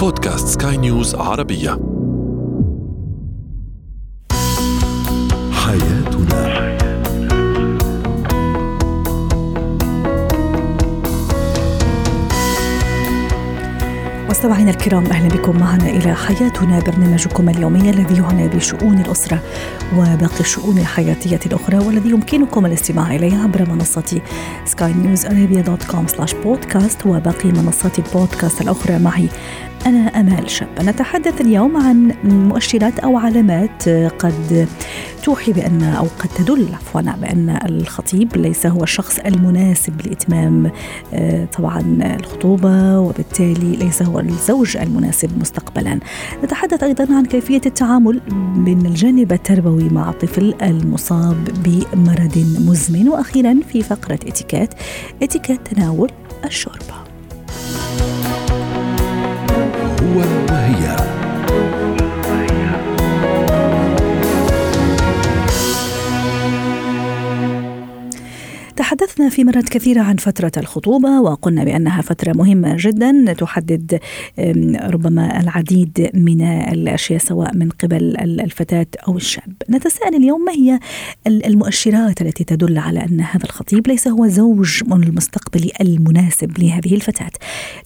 بودكاست سكاي نيوز عربية. حياتنا. مستمعينا الكرام أهلا بكم. معنا إلى حياتنا برنامجكم اليومي الذي يعنى بشؤون الأسرة وباقي الشؤون الحياتية الأخرى والذي يمكنكم الاستماع اليه عبر منصة سكاي نيوز dot com slash podcast وباقي منصات البودكاست الأخرى. معي أنا أمال شاب. نتحدث اليوم عن مؤشرات أو علامات قد توحي بأن أو قد تدل عفوا بأن الخطيب ليس هو الشخص المناسب لإتمام آه، طبعا الخطوبة وبالتالي ليس هو الزوج المناسب مستقبلا. نتحدث أيضا عن كيفية التعامل من الجانب التربوي مع الطفل المصاب بمرض مزمن. وأخيرا في فقرة اتيكيت اتيكيت تناول الشوربة. هو تحدثنا في مرات كثيرة عن فترة الخطوبة وقلنا بأنها فترة مهمة جدا تحدد ربما العديد من الأشياء سواء من قبل الفتاة أو الشاب. نتساءل اليوم ما هي ال- المؤشرات التي تدل على أن هذا الخطيب ليس هو زوج من المستقبل المناسب لهذه الفتاة.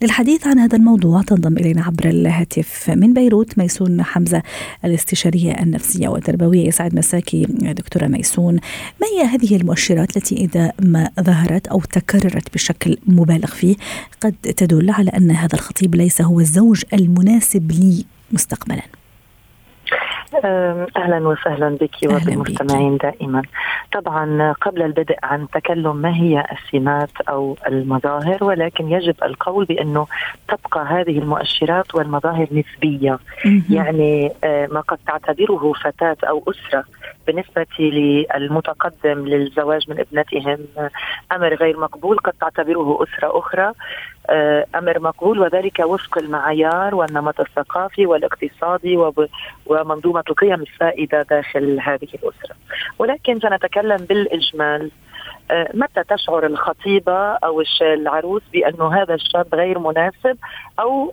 للحديث عن هذا الموضوع تنضم إلينا عبر الهاتف من بيروت ميسون حمزة الاستشارية النفسية والتربوية. يسعد مساكي دكتورة ميسون. ما هي هذه المؤشرات التي إذا ما ظهرت أو تكررت بشكل مبالغ فيه قد تدل على أن هذا الخطيب ليس هو الزوج المناسب لي مستقبلا. أهلا وسهلا بك وبالمستمعين دائما. طبعا قبل البدء عن تكلم ما هي السمات أو المظاهر ولكن يجب القول بأنه تبقى هذه المؤشرات والمظاهر نسبية. يعني آه، ما قد تعتبره فتاة أو أسرة. بالنسبة للمتقدم للزواج من ابنتهم أمر غير مقبول قد تعتبره أسرة أخرى. أمر مقبول وذلك وفق المعايير والنمط الثقافي والاقتصادي ومنظومة القيم السائدة داخل هذه الأسرة. ولكن سنتكلم بالإجمال آه، متى تشعر الخطيبة أو الش- العروس بانه هذا الشاب غير مناسب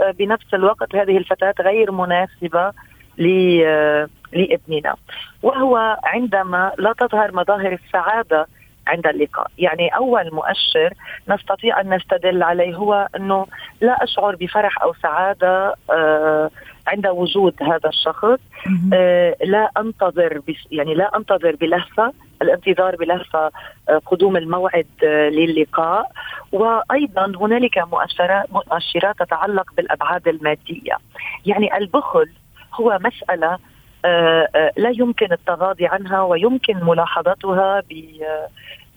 آه، بنفس الوقت هذه الفتاة غير مناسبة ل- آه، لابننا وهو عندما لا تظهر مظاهر السعادة عند اللقاء. يعني أول مؤشر نستطيع أن نستدل عليه هو أنه لا أشعر بفرح أو سعادة آه، عند وجود هذا الشخص. آه، لا أنتظر بس يعني لا أنتظر بلهفة الانتظار بلهفة آه، قدوم الموعد للقاء. وأيضا هنالك مؤشرات مؤشرات تتعلق بالأبعاد المادية. يعني البخل هو آه، لا يمكن التغاضي عنها ويمكن ملاحظتها آه،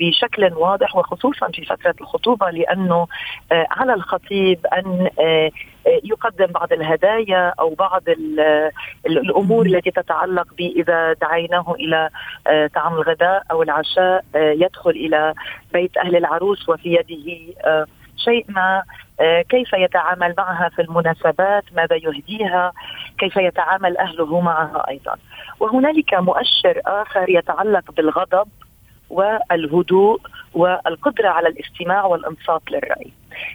بشكل واضح وخصوصا في فترة الخطوبة لأنه آه، على الخطيب آه، آه، يقدم بعض الهدايا أو بعض ال- آه، ال- الأمور التي تتعلق ب إذا دعيناه آه، طعام الغداء أو العشاء آه، يدخل إلى بيت أهل العروس وفي يده آه، شيء ما. آه، كيف يتعامل معها في المناسبات؟ ماذا يهديها؟ كيف يتعامل أهله معها أيضا؟ وهنالك مؤشر آخر يتعلق بالغضب والهدوء والقدرة على الاستماع والانصات للرأي.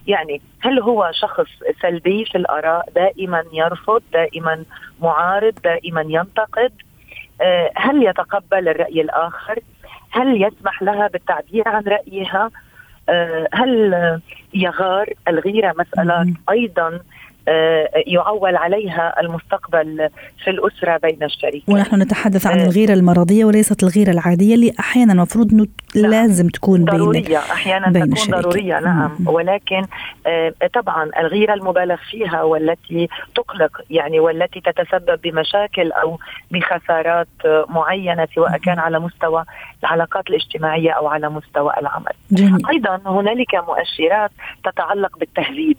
يعني هل هو شخص سلبي في الآراء؟ دائما يرفض دائما معارض دائما ينتقد. آه، هل يتقبل الرأي الآخر؟ هل يسمح لها بالتعبير عن رأيها؟ آه، هل آه، يغار الغيرة مسألة مم. آه، يعول عليها المستقبل في الأسرة بين الشريكين ونحن نتحدث عن آه. الغيرة المرضية وليست الغيرة العادية اللي أحيانا المفروض أنه نعم. لازم تكون بين ضرورية أحيانا بين تكون الشريكين. ضرورية نعم مم. ولكن آه، طبعا الغيرة المبالغ فيها والتي تقلق يعني والتي تتسبب بمشاكل أو بخسارات معينة سواء كان على مستوى العلاقات الاجتماعية أو على مستوى العمل جميل أيضا هنالك مؤشرات تتعلق بالتهذيب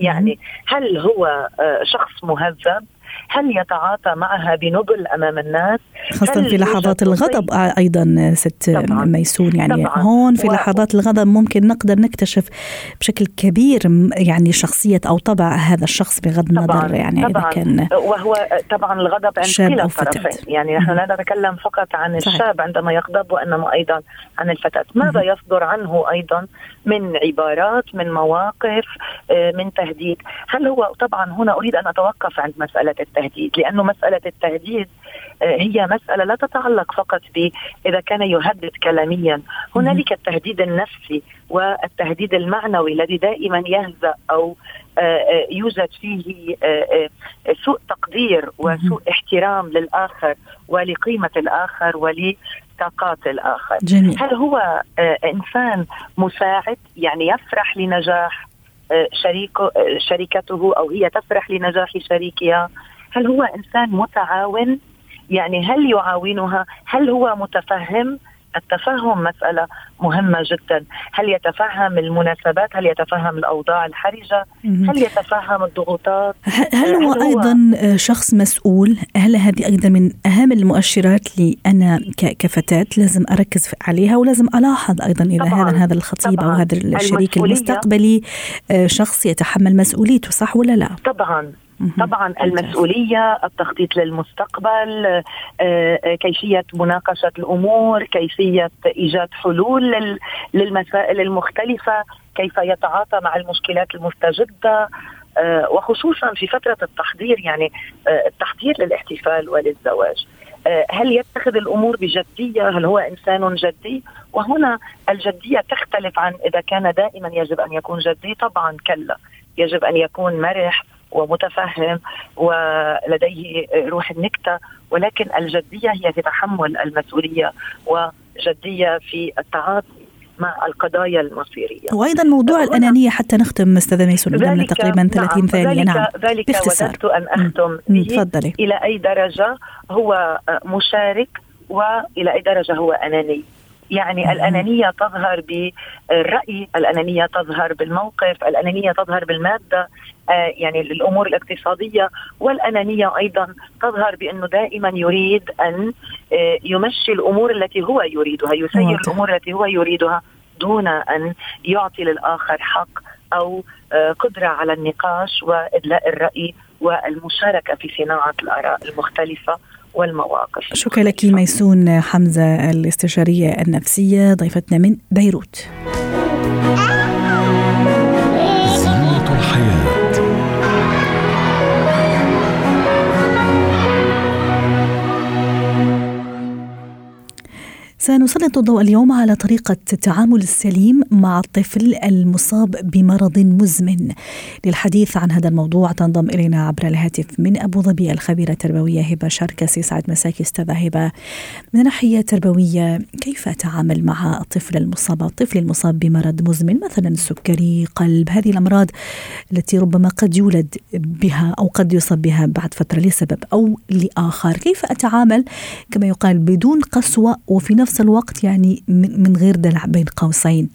يعني هل هو آه، شخص مهذب؟ هل يتعاطى معها بنبل أمام الناس خاصة هل في لحظات الغضب أيضا ست طبعاً. ميسون يعني طبعاً. هون في و- لحظات الغضب ممكن نقدر نكتشف بشكل كبير يعني شخصية أو طبع هذا الشخص بغض النظر يعني إذا طبعا كان وهو طبعا الغضب عند كلا. الطرفين يعني نحن لا نتكلم فقط عن صحيح. الشاب عندما يغضب وإنما أيضا عن الفتاة ماذا يصدر عنه أيضا من عبارات من مواقف آه، من تهديد هل هو طبعا هنا أريد أن أتوقف عند مسألة التهديد لأنه مسألة التهديد آه، هي مسألة لا تتعلق فقط ب إذا كان يهدد كلاميا. هنالك التهديد النفسي والتهديد المعنوي الذي دائما يهزأ أو آه، آه، يوجد فيه سوء تقدير وسوء احترام للآخر ولقيمة الآخر ولطاقات الآخر. جميل. هل هو إنسان مساعد؟ يعني يفرح لنجاح؟ شريكه شريكته أو هي تفرح لنجاح شريكها. هل هو إنسان متعاون؟ يعني هل يعاونها؟ هل هو متفهم؟ التفهم مسألة مهمة جدا هل يتفهم المناسبات هل يتفهم الأوضاع الحرجة. هل يتفهم الضغوطات هل هو أيضا شخص مسؤول؟ هل هذه أيضا من أهم المؤشرات اللي أنا ك- كفتاة لازم أركز عليها ولازم ألاحظ أيضا اذا طبعاً، هذا هذا الخطيب طبعاً. هذا الشريك المستقبلي آه، شخص يتحمل مسؤوليته صح ولا لا؟ طبعا. طبعا. المسؤولية التخطيط للمستقبل آه، آه، كيفية مناقشة الأمور كيفية إيجاد حلول لل- للمسائل المختلفة كيف يتعاطى مع المشكلات المستجدة آه، وخصوصا في فترة التحضير يعني التحضير للاحتفال وللزواج هل يتخذ الأمور بجدية؟ هل هو إنسان جدي؟ وهنا الجدية تختلف عن إذا كان دائما يجب أن يكون جدي، طبعا كلا، يجب أن يكون مرح ومتفهم ولديه روح النكتة، ولكن الجدية هي في تحمل المسؤولية وجدية في التعاطي مع القضايا المصيرية. وأيضا موضوع الأنانية حتى نختم أستاذة ميسون قدامنا تقريبا 30 ثانية. ذلك نعم ذلك باختصار. أن أختم مم، به. تفضلي. إلى أي درجة هو مشارك وإلى أي درجة هو أناني. يعني مم. الأنانية تظهر بالرأي الأنانية تظهر بالموقف الأنانية تظهر بالمادة آه، يعني الأمور الاقتصادية والأنانية أيضا تظهر بأنه دائما يريد أن آه، يمشي الأمور التي هو يريدها يسير. الأمور التي هو يريدها دون أن يعطي للآخر حق أو آه، قدرة على النقاش وإدلاء الرأي والمشاركة في صناعة الآراء المختلفة والمواقف. شكرا لك ميسون حمزة الاستشارية النفسية ضيفتنا من بيروت. سنسلط الضوء اليوم على طريقة التعامل السليم مع الطفل المصاب بمرض مزمن. للحديث عن هذا الموضوع تنضم إلينا عبر الهاتف من أبو ظبي الخبيرة التربوية هبة شركسي سعد مساكي أستاذة هبة. من ناحية تربوية كيف أتعامل مع الطفل المصاب الطفل المصاب بمرض مزمن مثلا السكري قلب هذه الأمراض التي ربما قد يولد بها أو قد يصاب بها بعد فترة لسبب أو لآخر كيف أتعامل كما يقال بدون قسوة وفي نفس الوقت يعني من غير دلع بين قوسين.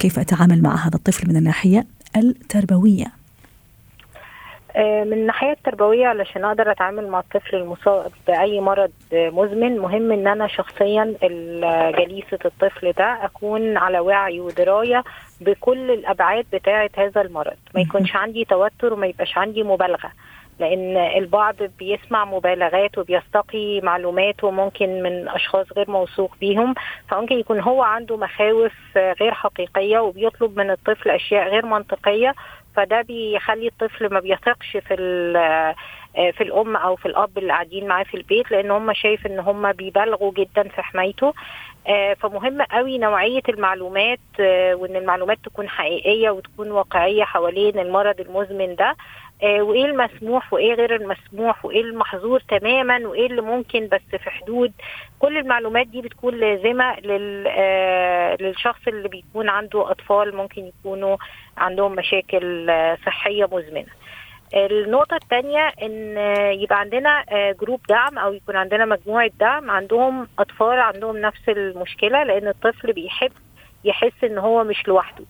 كيف أتعامل مع هذا الطفل من الناحية التربوية؟ آه، من الناحية التربوية علشان أقدر أتعامل مع الطفل المصاب بأي مرض مزمن مهم إن أنا شخصيا جليسة الطفل ده أكون على وعي ودراية بكل الأبعاد بتاعة هذا المرض. ما يكونش عندي توتر وما يبقاش عندي مبالغة. لأن البعض بيسمع مبالغات وبيستقي معلومات وممكن من أشخاص غير موثوق بيهم فممكن يكون هو عنده مخاوف غير حقيقية وبيطلب من الطفل أشياء غير منطقية فده بيخلي الطفل ما بيثقش في في الأم أو في الأب اللي قاعدين معاه في البيت لأن هم شايف إن هم بيبالغوا جدا في حمايته. آه، فمهم قوي نوعية المعلومات آه، وإن المعلومات تكون حقيقية وتكون واقعية حوالين المرض المزمن ده. وإيه المسموح وإيه غير المسموح وإيه المحظور تماما وإيه اللي ممكن بس في حدود. كل المعلومات دي بتكون لازمة لل آه، للشخص اللي بيكون عنده أطفال ممكن يكونوا عندهم مشاكل آه، صحية مزمنة. النقطة الثانية إن آه، يبقى عندنا آه، جروب دعم أو يكون عندنا مجموعة دعم. عندهم أطفال عندهم نفس المشكلة لأن الطفل بيحب يحس إن هو مش لوحده.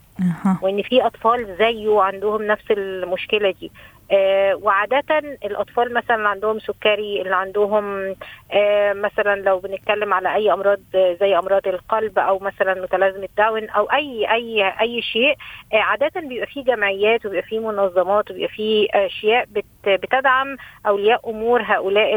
وإن في أطفال زيه عندهم نفس المشكلة دي. آه وعادة الأطفال مثلا اللي عندهم سكري اللي عندهم آه مثلا لو بنتكلم على أي أمراض زي أمراض القلب أو مثلا متلازمة داون أو أي أي أي شيء آه عادة بيبقى في جمعيات وبيبقى في منظمات وبيبقى في أشياء بت بتدعم أولياء أمور هؤلاء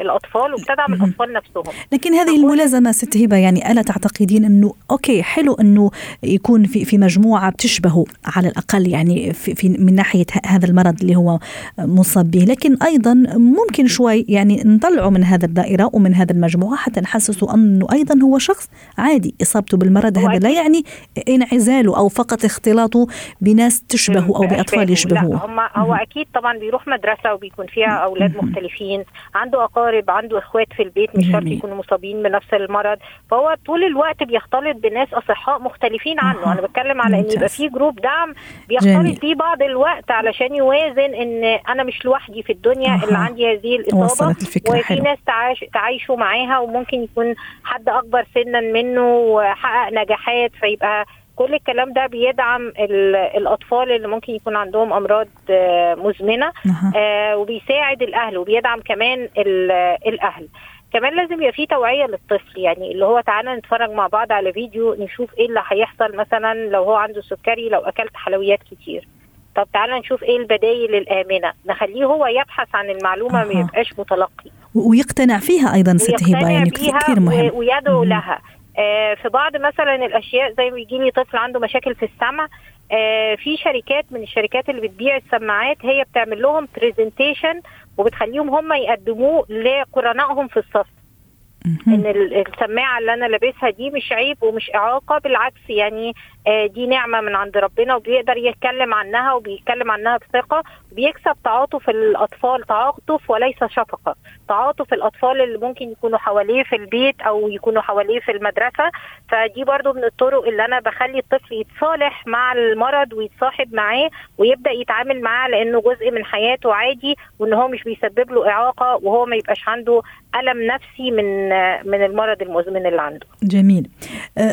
الأطفال وبتدعم الأطفال نفسهم. لكن هذه المتلازمة ست هبة يعني ألا تعتقدين أنه okay حلو أنه يكون في في مجموعة بتشبهه على الأقل يعني في, في من ناحية هذا المرض اللي هو مصاب به. لكن أيضا ممكن شوي يعني نطلعه من هذا الدائرة ومن هذا المجموعة حتى نحسسه أنه أيضا هو شخص عادي. إصابته بالمرض هذا لا يعني انعزاله أو فقط اختلاطه بناس تشبهه أو بأطفال يشبهوه. هم هو أكيد طبعا بيروح مدرسة وبيكون فيها أولاد مختلفين عنده أقارب عنده إخوات في البيت مش شرط يكونوا مصابين بنفس المرض. فهو طول الوقت بيختلط بناس أصحاء مختلفين عنه. أنا بتكلم على إن يبقى في جروب دعم بيختلط فيه بعض الوقت علشان يوازن إن أنا مش لوحدي في الدنيا اللي عندي هذه الإصابة وفي ناس تعايشوا معاها وممكن يكون حد أكبر سنا منه وحقق نجاحات فيبقى كل الكلام ده بيدعم الأطفال اللي ممكن يكون عندهم أمراض مزمنة آه وبيساعد الأهل وبيدعم كمان الأهل. كمان لازم يبقى في توعية للطفل يعني اللي هو تعالى نتفرج مع بعض على فيديو نشوف إيه اللي هيحصل مثلا لو هو عنده سكري لو أكلت حلويات كتير. طب تعالى نشوف إيه البدايل الآمنة. نخليه هو يبحث عن المعلومة. ما يبقاش متلقي. ويقتنع فيها أيضا ست هبة يعني كثير مهم. ويدعو لها. آه في بعض مثلا الأشياء زي ما يجي لي طفل عنده مشاكل في السمع آه في شركات من الشركات اللي بتبيع السماعات هي بتعمل لهم presentation وبتخليهم هم يقدموه لقرنائهم في الصف. إن السماعة اللي أنا لابسها دي مش عيب ومش إعاقة بالعكس يعني دي نعمة من عند ربنا وبيقدر يتكلم عنها وبيتكلم عنها بثقة بيكسب تعاطف الأطفال تعاطف وليس شفقة تعاطف الأطفال اللي ممكن يكونوا حواليه في البيت أو يكونوا حواليه في المدرسة فدي برضو من الطرق اللي أنا بخلي الطفل يتصالح مع المرض ويتصاحب معاه ويبدأ يتعامل معاه لأنه جزء من حياته عادي وإن هو مش بيسبب له إعاقة وهو ما يبقاش عنده ألم نفسي من من المرض المزمن اللي عنده. جميل.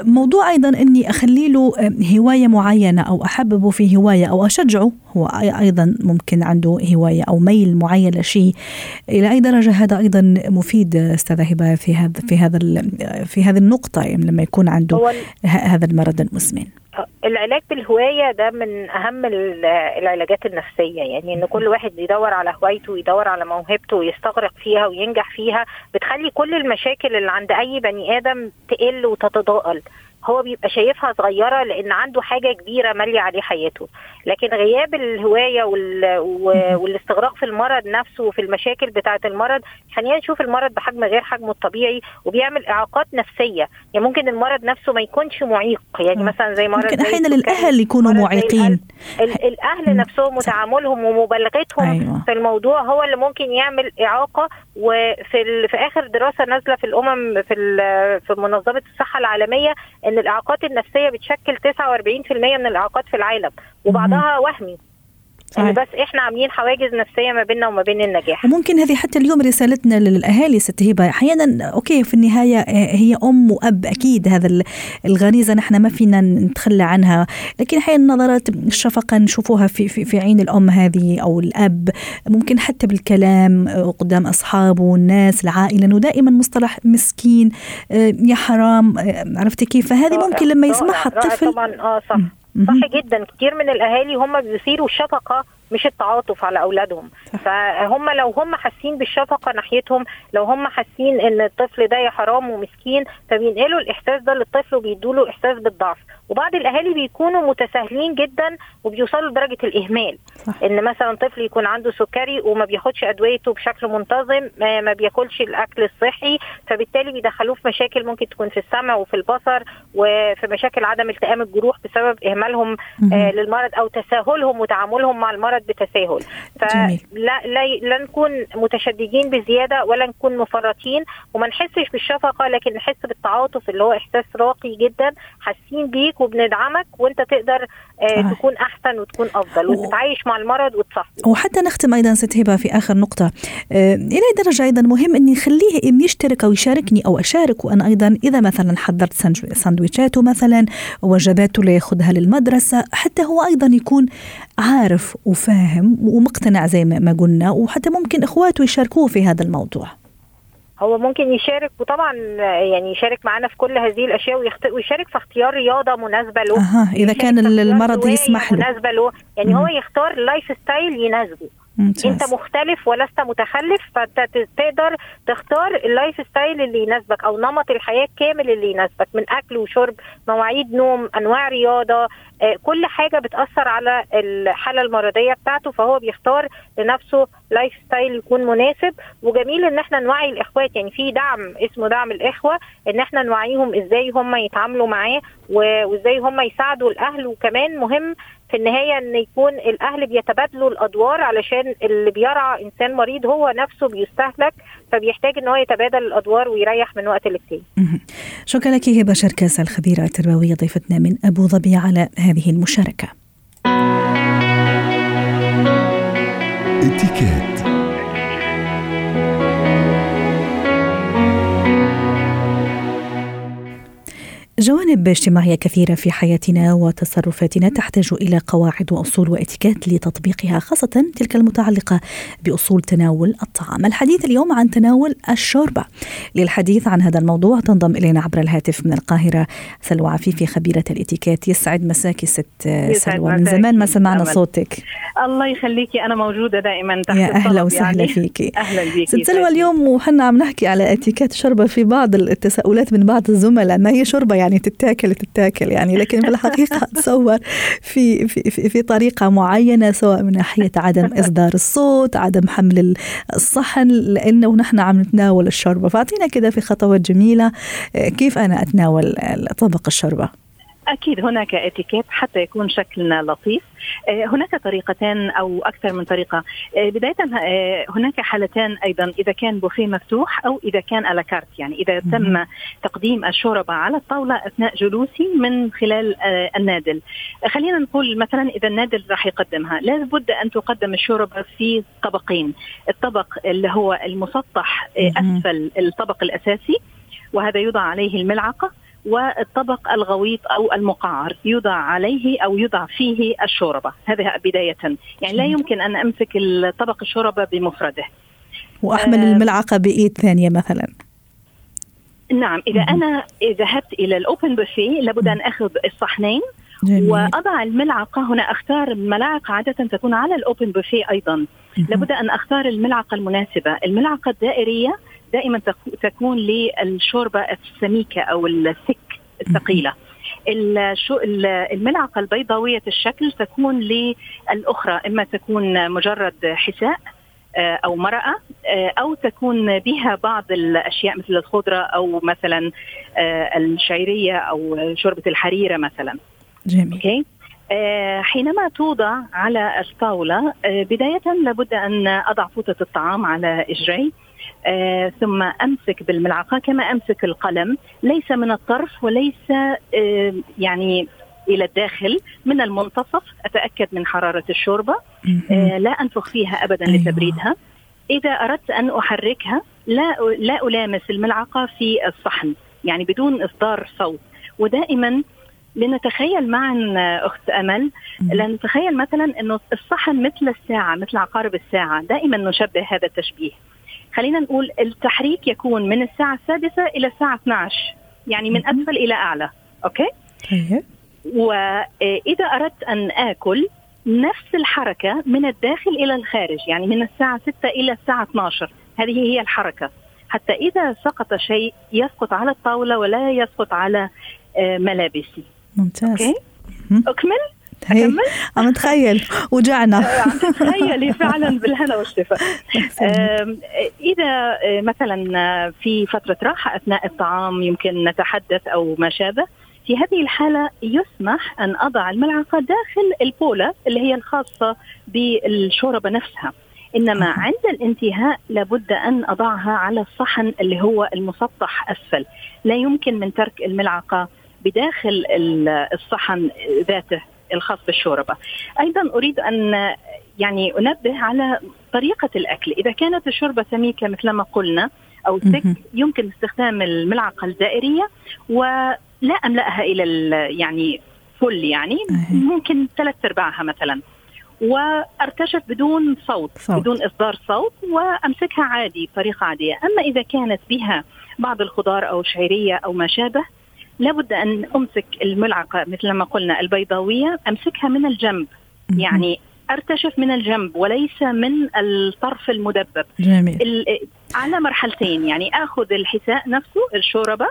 موضوع أيضا إني أخلي له هواية معينة أو احببه في هواية أو اشجعه هو أيضا ممكن عنده هواية أو ميل معين لشيء. إلى أي درجة هذا أيضا مفيد أستاذة هبة في هذا في هذا في هذه النقطة يعني لما يكون عنده هذا المرض المزمن. العلاج بالهواية ده من أهم العلاجات النفسية. يعني إن كل واحد يدور على هوايته ويدور على موهبته ويستغرق فيها وينجح فيها بتخلي كل المشاكل اللي عند أي بني آدم تقل وتتضاءل. هو بيبقى شايفها صغيرة لأن عنده حاجة كبيرة مالية عليه حياته. لكن غياب الهواية وال... والاستغراق في المرض نفسه وفي المشاكل بتاعة المرض خلينا نشوف المرض بحجم غير حجمه الطبيعي وبيعمل إعاقات نفسية. يعني ممكن المرض نفسه ما يكونش معيق. يعني مثلا زي مرض ممكن أحيانا الأهل يكونوا معيقين. الأهل. نفسهم وتعاملهم ومبالغتهم أيوة. في الموضوع هو اللي ممكن يعمل إعاقة. وفي ال... في آخر دراسة نازلة في الأمم في ال... في منظمة الصحة العالمية إن الإعاقات النفسية بتشكل 49% من الإعاقات في العالم وبعضها وهمي. يعني بس إحنا عاملين حواجز نفسية ما بيننا وما بين النجاح. وممكن هذه حتى اليوم رسالتنا للأهالي ست هبة. أحيانا أوكي في النهاية هي أم وأب أكيد هذا الغريزة نحن ما فينا نتخلى عنها. لكن أحيانا نظرات الشفقه نشوفوها في في, في عين الأم هذه أو الأب. ممكن حتى بالكلام قدام أصحابه والناس العائلة إنه دائما مصطلح مسكين يا حرام عرفتي كيف؟ فهذه ممكن لما يسمعها الطفل طبعا. آه صح. صح جدا. كتير من الأهالي هم بيثيروا الشفقة مش التعاطف على أولادهم. فهم لو هم حاسين بالشفقة ناحيتهم لو هم حاسين إن الطفل ده يا حرام ومسكين فبينقلوا الإحساس ده للطفل وبيدوا له إحساس بالضعف. وبعض الأهالي بيكونوا متساهلين جدا وبيوصلوا لدرجة الإهمال. صح. إن مثلا طفل يكون عنده سكري وما بياخدش أدويته بشكل منتظم ما بياكلش الأكل الصحي فبالتالي بيدخلوه في مشاكل ممكن تكون في السمع وفي البصر وفي مشاكل عدم التئام الجروح بسبب إهمالهم آه للمرض أو تساهلهم وتعاملهم مع المرض بتساهل. فلا لا, لا نكون متشددين بزيادة ولا نكون مفرطين وما نحسش بالشفقة لكن نحس بالتعاطف اللي هو إحساس راقي جدا حاسين بيك وبندعمك وأنت تقدر آه تكون أحسن وتكون أفضل وتتعايش مع المرض وتصاحبه. وحتى نختم أيضا ست هبة في آخر نقطة. آه إلى درجة أيضا مهم أني اخليه يشترك أو يشاركني أو أشارك وأنا أيضا إذا مثلا حضرت سندويشاته مثلا وجباته لياخذها للمدرسة حتى هو أيضا يكون عارف وفاهم وفاهم ومقتنع زي ما قلنا وحتى ممكن إخواته يشاركوه في هذا الموضوع. هو ممكن يشارك وطبعا يعني يشارك معانا في كل هذه الأشياء ويشارك في اختيار رياضة مناسبة له. أها إذا كان المرض يسمح له. مناسبة له. يعني هو يختار lifestyle يناسبه. ممتاز. انت مختلف ولست متخلف فانت تقدر تختار ال lifestyle اللي يناسبك أو نمط الحياة الكامل اللي يناسبك من أكل وشرب مواعيد نوم أنواع رياضة آه، كل حاجة بتأثر على الحالة المرضية بتاعته فهو بيختار لنفسه lifestyle يكون مناسب وجميل إن إحنا نوعي الإخوات يعني في دعم اسمه دعم الإخوة إن إحنا نوعيهم إزاي هم يتعاملوا معاه وإزاي هم يساعدوا الأهل وكمان مهم في النهاية إن يكون الأهل بيتبادلوا الأدوار علشان اللي بيرعى إنسان مريض هو نفسه بيستهلك فبيحتاج إن هو يتبادل الأدوار ويريح من وقت للتاني. شكرا لك هبة شركاس الخبيره التربوية ضيفتنا من أبو ظبي على هذه المشاركة. اتكات جوانب اجتماعية كثيرة في حياتنا وتصرفاتنا تحتاج إلى قواعد وأصول وإتيكيت لتطبيقها خاصة تلك المتعلقة بأصول تناول الطعام. الحديث اليوم عن تناول الشوربة. للحديث عن هذا الموضوع تنضم إلينا عبر الهاتف من القاهرة سلوى عفيفي خبيرة الإتيكيت. يسعد مساكي ست سلوى. من زمان ما سمعنا صوتك. الله يخليكي أنا موجودة دائما تحت يا أهلا وسهلا يعني. فيكي. أهلا بيكي ست سلوى اليوم وحنا عم نحكي على إتيكيت شوربة في بعض التساؤلات من بعض الزملاء. ما هي شوربة يعني؟ تتاكل تتاكل يعني. لكن في الحقيقة تصور في, في, في, في طريقة معينة سواء من ناحية عدم إصدار الصوت عدم حمل الصحن لأنه نحن عم نتناول الشوربة. فأعطينا كده في خطوات جميلة كيف أنا أتناول طبق الشوربة؟ أكيد هناك إتيكيت حتى يكون شكلنا لطيف. آه، هناك طريقتين أو أكثر من طريقة. آه، بداية آه، هناك حالتين أيضا إذا كان بوفيه مفتوح أو إذا كان على كارت. يعني إذا تم تقديم الشوربة على الطاولة أثناء جلوسي من خلال النادل. خلينا نقول مثلا إذا النادل راح يقدمها. لابد أن تقدم الشوربة في طبقين. الطبق اللي هو المسطح أسفل الطبق الأساسي وهذا يوضع عليه الملعقة. والطبق الغويط أو المقعر يوضع عليه أو يوضع فيه الشوربة. هذا بداية. يعني لا يمكن أن أمسك طبق الشوربة بمفرده. وأحمل آه الملعقة بإيد ثانية مثلا. نعم إذا أنا ذهبت إلى الأوبن بوفيه لابد أن أخذ الصحنين جميل. وأضع الملعقة هنا أختار ملاعق عادة تكون على الأوبن بوفيه أيضا. لابد أن أختار الملعقة المناسبة. الملعقة الدائرية دائما تكون للشوربة السميكة أو الثك الثقيلة الملعقة البيضاوية الشكل تكون للأخرى إما تكون مجرد حساء آه، أو مرأة آه، أو تكون بها بعض الأشياء مثل الخضرة أو مثلا آه، الشعيرية أو شوربة الحريرة مثلا. جميل. أوكي؟ حينما توضع على الطاولة بداية لابد أن أضع فوطة الطعام على إجري آه ثم أمسك بالملعقة كما أمسك القلم. ليس من الطرف وليس آه يعني إلى الداخل من المنتصف. أتأكد من حرارة الشوربة. آه لا أنفخ فيها ابدا أيوة. لتبريدها. إذا أردت أن أحركها لا لا ألامس الملعقة في الصحن يعني بدون إصدار صوت. ودائما لنتخيل معا أخت أمل لنتخيل مثلا إنه الصحن مثل الساعة مثل عقارب الساعة. دائما نشبه هذا التشبيه. خلينا نقول التحريك يكون من الساعة السادسة إلى الساعة 12 يعني من أسفل إلى أعلى أوكي؟ طيب. وإذا أردت أن آكل نفس الحركة من الداخل إلى الخارج يعني من الساعة 6 إلى الساعة 12 هذه هي الحركة. حتى إذا سقط شيء يسقط على الطاولة ولا يسقط على آه، ملابسي. ممتاز. أوكي؟ أكمل؟ أكمل؟ عم نتخيل وجعنا. عم تتخيلي فعلا بالهنا والشفاء إذا آه، مثلا آه، في فترة راحة أثناء الطعام يمكن نتحدث أو ما شابه في هذه الحالة يسمح أن أضع الملعقة داخل البولة اللي هي الخاصة بالشوربة نفسها. إنما عند الانتهاء لابد أن أضعها على الصحن اللي هو المسطح أسفل. لا يمكن من ترك الملعقة بداخل الصحن ذاته. الخاص بالشوربة. أيضا أريد أن يعني أنبه على طريقة الأكل، إذا كانت الشوربة سميكة مثل ما قلنا أو سك يمكن استخدام الملعقة الدائريه ولا أملأها إلى يعني فل يعني ممكن ثلاث أرباعها مثلا. وأرتشف بدون صوت, صوت. بدون إصدار صوت وأمسكها عادي بطريقة عادية أما إذا كانت بها بعض الخضار أو شعيرية أو ما شابه لابد أن أمسك الملعقة مثل ما قلنا البيضاوية أمسكها من الجنب. يعني أرتشف من الجنب وليس من الطرف المدبب جميل ال- على مرحلتين يعني آخذ الحساء نفسه الشوربة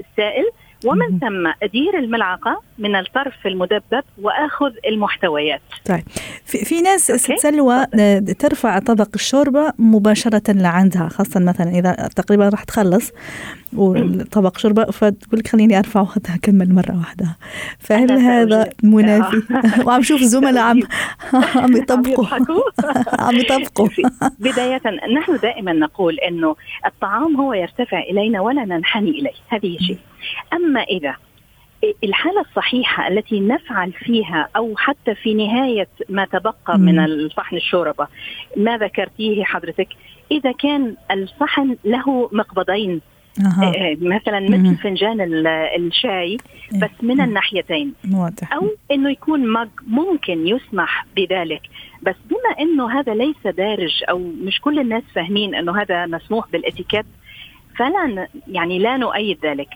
السائل. ومن ثم أدير الملعقة من الطرف المدبب وأخذ المحتويات. طيب. في, في ناس. ست سلوى آه، ترفع طبق الشوربة مباشرة لعندها خاصة مثلا إذا تقريبا راح تخلص وطبق شوربة فتقول لك خليني أرفع وأخذها أكمل مرة واحدة. فهل هذا. منافي؟ وعم شوف زملاء عم عم يطبقوا. عم يطبقوا. بداية نحن دائما نقول أنه الطعام هو يرتفع إلينا ولا ننحني إليه. هذه شيء. أما إذا الحالة الصحيحة التي نفعل فيها أو حتى في نهاية ما تبقى من. الصحن الشوربة ما ذكرتيه حضرتك؟ إذا كان الصحن له مقبضين آه، مثلا مم. مثل فنجان ال- الشاي بس من الناحيتين. واضح. أو إنه يكون مج ممكن يسمح بذلك. بس بما إنه هذا ليس دارج أو مش كل الناس فاهمين إنه هذا مسموح بالإتيكيت فلا يعني لا نؤيد ذلك.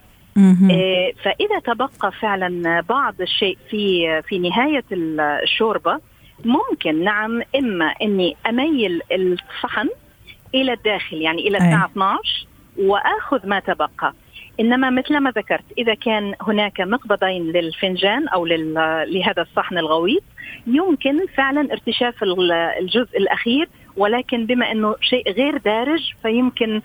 فإذا تبقى فعلا بعض الشيء في في نهاية ال- الشوربة ممكن نعم إما إني أميل الصحن إلى الداخل يعني إلى. الساعة 12 وآخذ ما تبقى إنما مثل ما ذكرت إذا كان هناك مقبضين للفنجان أو لهذا الصحن الغويط يمكن فعلا ارتشاف ال- الجزء الأخير ولكن بما إنه شيء غير دارج فيمكن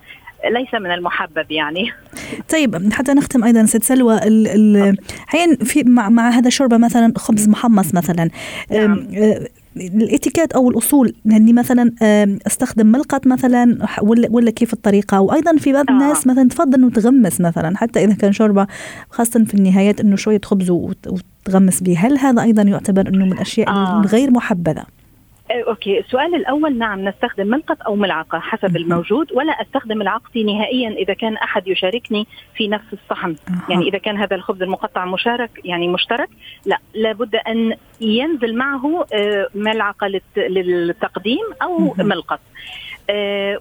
ليس من المحبب يعني طيب حتى نختم أيضا ست سلوى ال ال حين في مع, مع هذا الشوربه مثلا خبز محمص مثلا نعم. آه، الإتيكيت أو الأصول اني مثلا استخدم ملقط مثلا ولا ولا كيف الطريقة وأيضا في بعض آه. الناس مثلا تفضل إنه تغمس مثلا حتى إذا كان شوربة خاصة في النهايات إنه شوية خبز وت- وتغمس به هل هذا أيضا يعتبر إنه من الأشياء آه. الغير محبذة آه، أوكي السؤال الأول نعم نستخدم ملقط أو ملعقة حسب. الموجود ولا أستخدم ملعقتي نهائيا إذا كان أحد يشاركني في نفس الصحن. يعني إذا كان هذا الخبز المقطع مشارك يعني مشترك لا لابد أن ينزل معه آه، ملعقة للت- للتقديم أو. ملقط آه،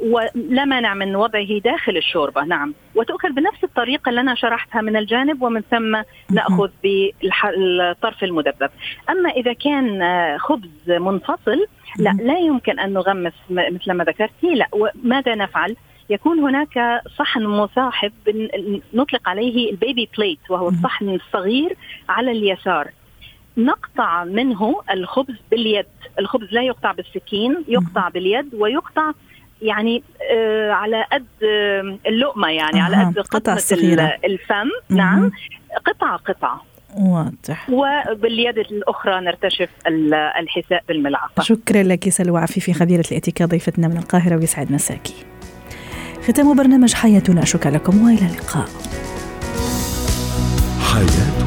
ولا مانع من وضعه داخل الشوربة نعم. وتؤكل بنفس الطريقة اللي أنا شرحتها من الجانب ومن ثم نأخذ بالطرف المدبب. أما إذا كان آه، خبز منفصل لا لا يمكن أن نغمس مثل ما ذكرتي لا. وماذا نفعل؟ يكون هناك صحن مصاحب نطلق عليه ال baby plate وهو. الصحن الصغير على اليسار. نقطع منه الخبز باليد. الخبز لا يقطع بالسكين يقطع باليد ويقطع يعني آه على قد آه اللقمة يعني على أها، قد قطع قطمه صغيرة. ال- الفم. نعم. قطعة قطعة. واضح. وباليد الأخرى نرتشف ال- الحساء بالملعقة. شكرا لك سلوى عفيفي خبيرة الاتيكيت ضيفتنا من القاهرة ويسعد مساكي. ختام برنامج حياتنا. شكرا لكم وإلى اللقاء. حياتنا